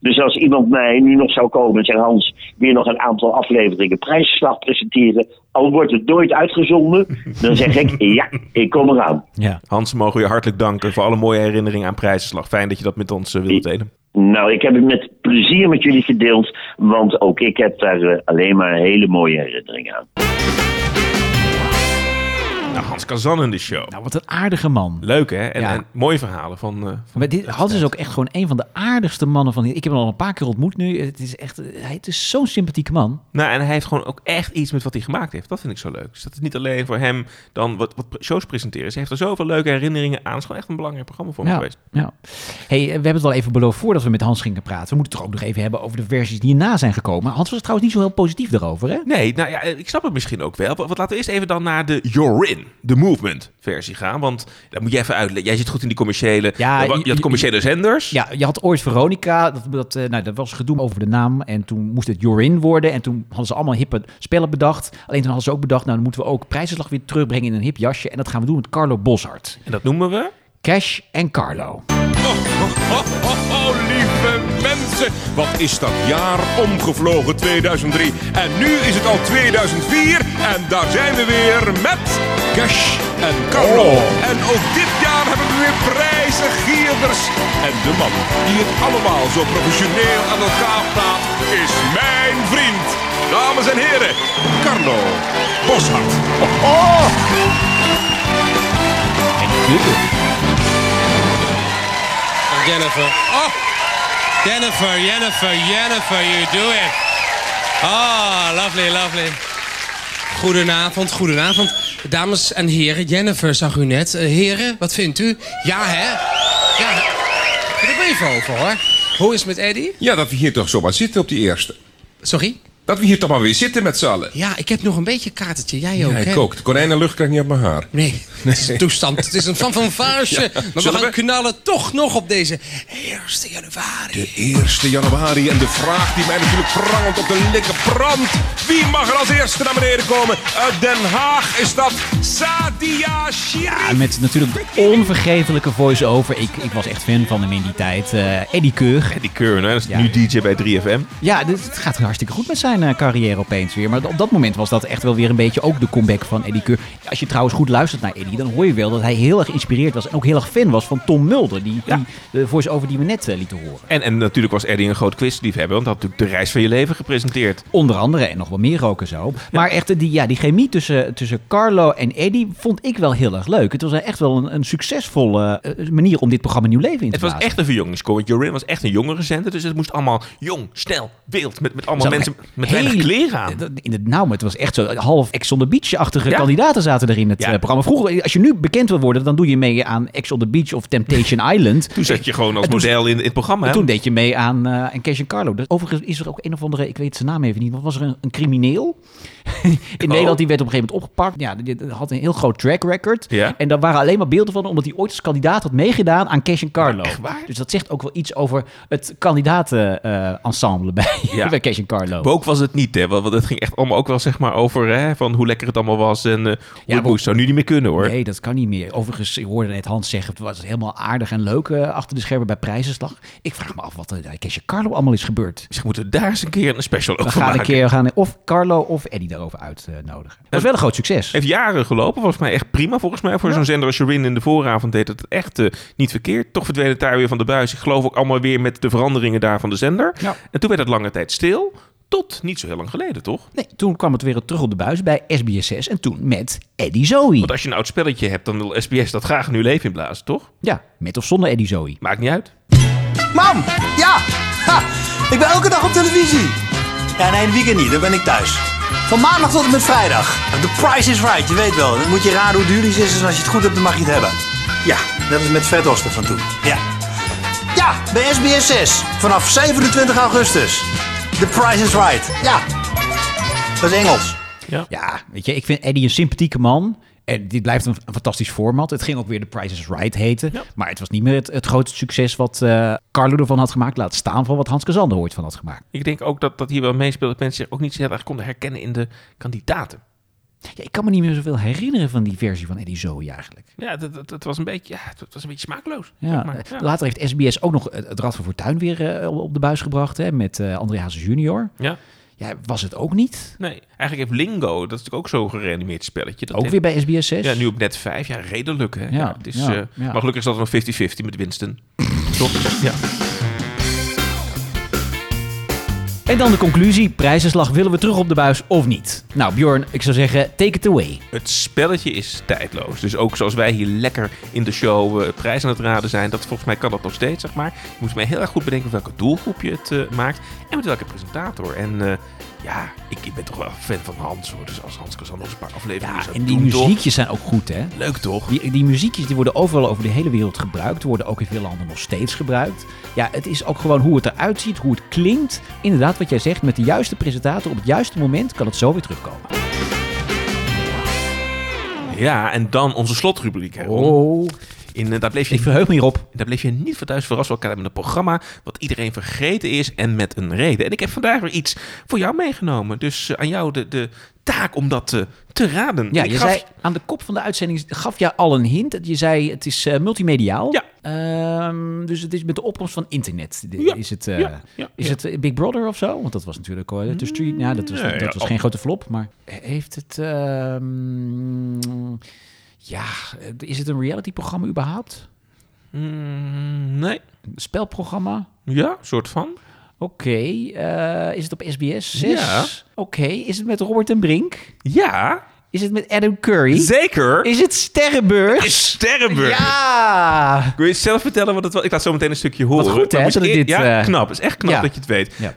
Dus als iemand mij nu nog zou komen en zeggen: Hans, weer nog een aantal afleveringen prijsslag presenteren. Al wordt het nooit uitgezonden, dan zeg ik: (laughs) ja, ik kom eraan. ja. Hans, mogen we je hartelijk danken voor alle mooie herinneringen aan Prijzenslag. Fijn dat je dat met ons eh, wilt delen. Nou, ik heb het met plezier met jullie gedeeld, want ook ik heb daar eh, alleen maar hele mooie herinneringen aan. Nou, Hans Kazan in de show. Nou, wat een aardige man. Leuk hè? En, Ja. en mooie verhalen van... eh, van Maar dit, Hans is ook echt gewoon een van de aardigste mannen van... Ik heb hem al een paar keer ontmoet nu. Het is echt... Hij het is zo'n sympathieke man. Nou, en hij heeft gewoon ook echt iets met wat hij gemaakt heeft. Dat vind ik zo leuk. Dus dat is niet alleen voor hem dan wat, wat shows presenteren. Ze heeft er zoveel leuke herinneringen aan. Het is gewoon echt een belangrijk programma voor me Ja, geweest. ja. Hey, we hebben het al even beloofd voordat we met Hans gingen praten. We moeten het toch ook nog even hebben over de versies die hierna zijn gekomen. Hans was trouwens niet zo heel positief daarover, hè? Nee, nou ja, ik snap het misschien ook wel. Want laten we eerst even dan naar de You're In, de Movement versie gaan. Want dat moet je even uitleggen. Jij zit goed in die commerciële... Ja, je, je had commerciële zenders. Ja, je had ooit Veronica. Dat, dat, eh, nou, dat was gedoe over de naam. En toen moest het You're In worden. En toen hadden ze allemaal hippe spellen bedacht. Alleen toen hadden ze ook bedacht... nou, dan moeten we ook prijzenslag weer terugbrengen in een hip jasje. En dat gaan we doen met Carlo Boshart. En dat noemen we... Cash en Carlo. Oh, lieve mensen, wat is dat jaar omgevlogen 2003. En nu is het al 2004 en daar zijn we weer met Cash en Carlo. En ook dit jaar hebben we weer prijzen, gierders. En de man die het allemaal zo professioneel aan elkaar praat, is mijn vriend. Dames en heren, Carlo Boshart. Jennifer. Oh! Jennifer, Jennifer, Jennifer, you do it. Oh, lovely, lovely. Goedenavond, goedenavond. Dames en heren, Jennifer zag u net. Eh, heren, wat vindt u? Ja, hè? Ja, daar ben even over, hoor. Hoe is het met Eddie? Ja, dat we hier toch zomaar zitten op die eerste. Sorry? Dat we hier toch maar weer zitten met z'n allen. Ja, ik heb nog een beetje katertje. Jij ook, Ja, hè? ik ook. De konijnenlucht krijg ik niet op mijn haar. Nee, (laughs) het is een toestand. Het is een fanfare. (laughs) Ja, maar we gaan we? knallen toch nog op deze 1 januari. De 1 januari en de vraag die mij natuurlijk prangelt op de likke brand. Wie mag er als eerste naar beneden komen? Uit Den Haag is dat Sadia Shiri. Ja, met natuurlijk de onvergetelijke voice-over. Ik, ik was echt fan van hem in die tijd. Eh Eddie Keur. Eddie Keur, hè? Dat is Ja. nu DJ bij 3FM. Ja, het gaat hartstikke goed met zijn eh, carrière opeens weer. Maar op dat moment was dat echt wel weer een beetje ook de comeback van Eddie Keur. Als je trouwens goed luistert naar Eddie, dan hoor je wel dat hij heel erg geïnspireerd was. En ook heel erg fan was van Tom Mulder. Die, die de voice-over die we net eh, lieten horen. En, en natuurlijk was Eddie een groot quizliefhebber, want hij had natuurlijk de reis van je leven gepresenteerd. Onder andere en nog wel meer ook en zo. Maar echt die, ja, die chemie tussen, tussen Carlo en Eddie vond ik wel heel erg leuk. Het was echt wel een, een succesvolle eh, manier om dit programma nieuw leven in te Het was blazen. echt een verjongingscore. want Jorin was echt een jongere zender, dus het moest allemaal jong, snel, wild, met, met allemaal mensen hadden met weinig hele- kleren aan. In het, nou, maar het was echt zo half Ex on the Beach-achtige Ja. kandidaten zaten er in het Ja. eh, programma. Vroeger, als je nu bekend wil worden, dan doe je mee aan Ex on the Beach of Temptation (laughs) Island. Toen zat je gewoon als toen- model in, in het programma. Toen deed je mee aan, eh Cash en Carlo. Dus overigens is er ook een of andere, ik weet zijn naam even niet, want was er een, een crimineel (laughs) in Nederland die werd op een gegeven moment opgepakt. Ja, die had een heel groot track record. Ja. En daar waren alleen maar beelden van, omdat hij ooit als kandidaat had meegedaan aan Cash Carlo. echt waar? Dus dat zegt ook wel iets over het kandidaten-ensemble bij, Ja. (laughs) bij Cash Carlo. Woke was het niet, hè? Want het ging echt allemaal ook wel zeg maar over hè, van hoe lekker het allemaal was. En eh hoe Ja, het moest. zou nu niet meer kunnen hoor. Nee, dat kan niet meer. Overigens, ik hoorde net Hans zeggen, het was helemaal aardig en leuk eh, achter de schermen bij prijzenslag. Ik vraag me af wat er bij Cash Carlo allemaal is gebeurd. Dus we moeten daar eens een keer een special We over gaan een keer we gaan of Carlo of Eddie daarover uitnodigen. Dat was wel een groot succes. Heeft jaren gelopen, volgens mij echt prima. Volgens mij voor zo'n zender als Jorin in de vooravond deed het echt eh, niet verkeerd. Toch verdween het daar weer van de buis. Ik geloof ook allemaal weer met de veranderingen daar van de zender. Ja. En toen werd het lange tijd stil. Tot niet zo heel lang geleden, toch? Nee, toen kwam het weer terug op de buis bij SBS6 en toen met Eddie Zoe. Want als je een oud spelletje hebt, dan wil SBS dat graag een nieuw leven inblazen, toch? Ja, met of zonder Eddie Zoe. Maakt niet uit. Mam, ja! Ha, ik ben elke dag op televisie. Ja, nee, in het weekend niet, dan ben ik thuis. Van maandag tot en met vrijdag. The price is right, je weet wel. Dan moet je raden hoe duur iets is en als je het goed hebt, dan mag je het hebben. Ja, dat is met Vet Oster van toen. Ja. Ja, bij SBS 6. Vanaf 27 augustus. The price is right. Ja. Dat is Engels. Ja, weet je, ik vind Eddie een sympathieke man. En dit blijft een, een fantastisch format. Het ging ook weer The Price is Right heten. Maar het was niet meer het, het grote succes wat eh, Carlo ervan had gemaakt. Laat staan van wat Hans Casander ooit van had gemaakt. Ik denk ook dat dat hier wel meespeelt dat mensen zich ook niet zo heel erg konden herkennen in de kandidaten. Ja, ik kan me niet meer zoveel herinneren van die versie van Eddie Zoe eigenlijk. Ja, dat, dat, dat was een beetje, ja, het was een beetje smaakloos. Ja, zeg maar. Ja. Later heeft SBS ook nog het, Rad van Fortuin weer eh, op de buis gebracht. Hè, met eh André Hazes junior. Ja. Ja, was het ook niet. Nee, eigenlijk heeft Lingo, dat is natuurlijk ook zo'n gereanimeerd spelletje. Dat Ook heeft- weer bij SBS 6. Ja, nu op net 5. Ja, redelijk hè. Ja, het is, ja. Maar gelukkig is dat nog 50-50 met Winston. (laughs) Toch? Ja. En dan de conclusie. Prijzenslag willen we terug op de buis of niet? Nou Bjorn, ik zou zeggen, take it away. Het spelletje is tijdloos. Dus ook zoals wij hier lekker in de show eh, prijs aan het raden zijn, dat volgens mij kan dat nog steeds, zeg maar. Je moet mij heel erg goed bedenken welke doelgroep je het eh, maakt en met welke presentator. En eh, ja, ik, ik ben toch wel fan van Hans hoor. Dus als Hans Kazan nog een paar afleveringen zou En die toch? muziekjes zijn ook goed, hè? Leuk toch? Die, die muziekjes die worden overal over de hele wereld gebruikt. Worden ook in veel landen nog steeds gebruikt. Ja, het is ook gewoon hoe het eruit ziet, hoe het klinkt. Inderdaad, wat jij zegt, met de juiste presentator op het juiste moment kan het zo weer terugkomen. Ja, en dan onze slotrubriek. Hè. Oh. In, eh, daar bleef je, Ik verheug me hierop. Daar bleef je niet voor thuis verrast van elkaar met een programma wat iedereen vergeten is en met een reden. En ik heb vandaag weer iets voor jou meegenomen. Dus eh, aan jou de, de taak om dat eh, te raden. Ja, Ik je gaf- zei aan de kop van de uitzending gaf je al een hint. Je zei het is multimediaal. Ja. Ehm, dus het is met de opkomst van internet. De- Ja, Is het, ja, ja, is het Big Brother of zo? Want dat was natuurlijk uh, The Street. Ja, dat was, Nee, dat was geen grote flop. Maar heeft het. ehm, ja, is het een reality-programma überhaupt? Mm, nee. Een spelprogramma? Ja, soort van. Oké. eh, is het op SBS 6? Ja. Oké. Is het met Robert en Brink? Ja. Is het met Adam Curry? Zeker. Is het Sterrenburg? Is Sterrenburg. Ja! Wil je zelf vertellen wat het was? Ik laat zo meteen een stukje horen. goed, hè, je dat dit, Ja, eh, knap. Het is echt knap ja. dat je het weet. Ja.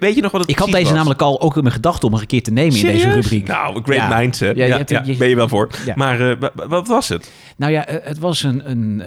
Weet je nog wat het Ik had deze was? namelijk al ook in mijn gedachten om een keer te nemen in deze rubriek. Nou, great Ja. minds, hè? Ja, Ja, ben je wel voor. Maar eh, wa- wa- wat was het? Nou ja, eh, het was een, een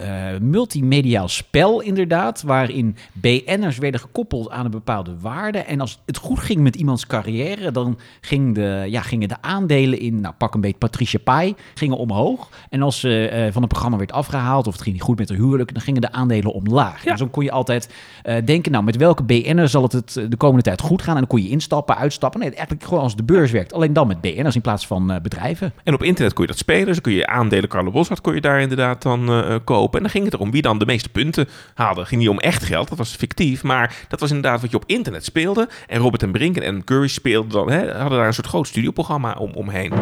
multimediaal spel inderdaad, waarin BN'ers werden gekoppeld aan een bepaalde waarde. En als het goed ging met iemands carrière, dan ging de, ja, gingen de aandelen in, nou pak een beetje Patricia Pai, gingen omhoog. En als ze eh, van een programma werd afgehaald of het ging niet goed met haar huwelijk, dan gingen de aandelen omlaag. En zo kon je altijd eh, denken, nou met welke BN'er zal het, het eh, de komende tijd goed gaan? En dan kon je instappen, uitstappen. Nee, eigenlijk gewoon als de beurs werkt. Alleen dan met BN'ers in plaats van eh, bedrijven. En op internet kon je dat spelen. Dus kun je aandelen Carlo Boshart kon je daar inderdaad dan eh, eh, kopen. En dan ging het erom wie dan de meeste punten haalde. Het ging niet om echt geld, dat was fictief. Maar dat was inderdaad wat je op internet speelde. En Robert en Brink en Curry speelden dan, hè, hadden daar een soort groot studioprogramma om, omheen.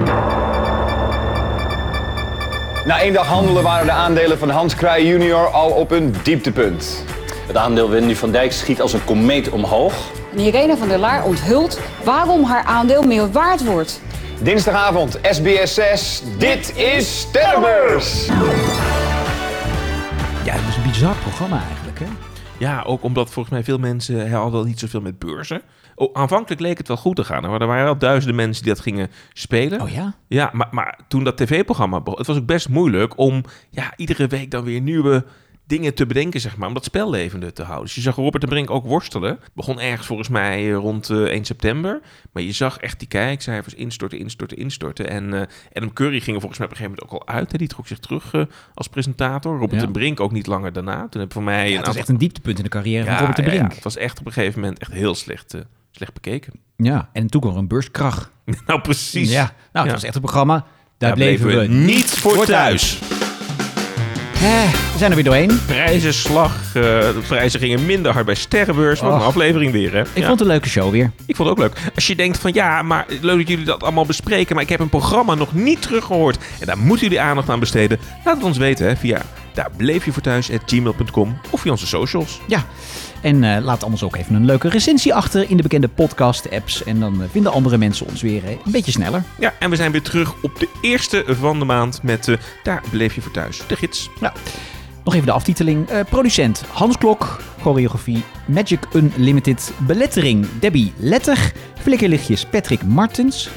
Na één dag handelen waren de aandelen van Hans Kraaij junior al op een dieptepunt. Het aandeel Wendy van Dijk schiet als een komeet omhoog. En Irene van der Laar onthult waarom haar aandeel meer waard wordt. Dinsdagavond, SBS 6. Dit is Sterrenbeurs. Ja, het was een bizar programma eigenlijk, hè? Ja, ook omdat volgens mij veel mensen hadden niet zoveel met beurzen. Oh, aanvankelijk leek het wel goed te gaan. Er waren wel duizenden mensen die dat gingen spelen. Oh ja? Ja, maar, maar toen dat tv-programma begon, het was ook best moeilijk om ja, iedere week dan weer nieuwe dingen te bedenken, zeg maar, om dat spel levende te houden. Dus je zag Robert de Brink ook worstelen. Begon ergens volgens mij eh, rond eh, 1 september. Maar je zag echt die kijkcijfers instorten, instorten, instorten. En eh, Adam Curry ging er volgens mij op een gegeven moment ook al uit. Hè. Die trok zich terug als presentator. Robert Ja. de Brink ook niet langer daarna. Toen heb voor mij Ja, een het was aantal- echt een dieptepunt in de carrière van Robert de Brink. het was echt op een gegeven moment echt heel slecht, slecht bekeken. Ja, en toen kwam er een beurskrach. (laughs) nou, precies. Ja, nou, het Ja. was echt een programma. Daar, Daar bleven, we, niet voor thuis. Eh, we zijn er weer doorheen. Prijzenslag. eh, de prijzen gingen minder hard bij Sterrenbeurs. Wat een aflevering weer, hè? Ik Ja. vond het een leuke show weer. Ik vond het ook leuk. Als je denkt van ja, maar leuk dat jullie dat allemaal bespreken, maar ik heb een programma nog niet teruggehoord en daar moeten jullie aandacht aan besteden, laat het ons weten hè, via daar bleef je voor thuis gmail.com of via onze socials. Ja, en eh, laat anders ook even een leuke recensie achter in de bekende podcast-apps. En dan eh, vinden andere mensen ons weer eh, een beetje sneller. Ja, en we zijn weer terug op de eerste van de maand met daar bleef je voor thuis, de gids. Ja. Nog even de aftiteling. Producent Hans Klok. Choreografie Magic Unlimited. Belettering Debbie Letter. Flikkerlichtjes Patrick Martens.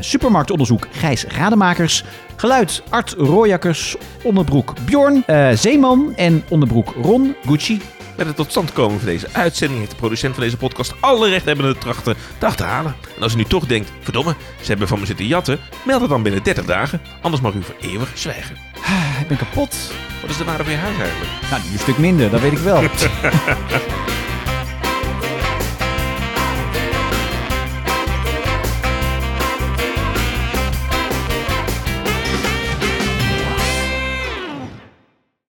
Supermarktonderzoek Gijs Rademakers. Geluid Art Royakkers. Onderbroek Bjorn. Zeeman en onderbroek Ron Gucci. Met het tot stand komen van deze uitzending heeft de producent van deze podcast alle rechthebbenden trachten te achterhalen. En als u nu toch denkt, verdomme, ze hebben van me zitten jatten, meld het dan binnen 30 dagen, anders mag u voor eeuwig zwijgen. Ik ben kapot. Wat is de waarde van je huis eigenlijk? Nou, nu een stuk minder, dat weet ik wel. (laughs)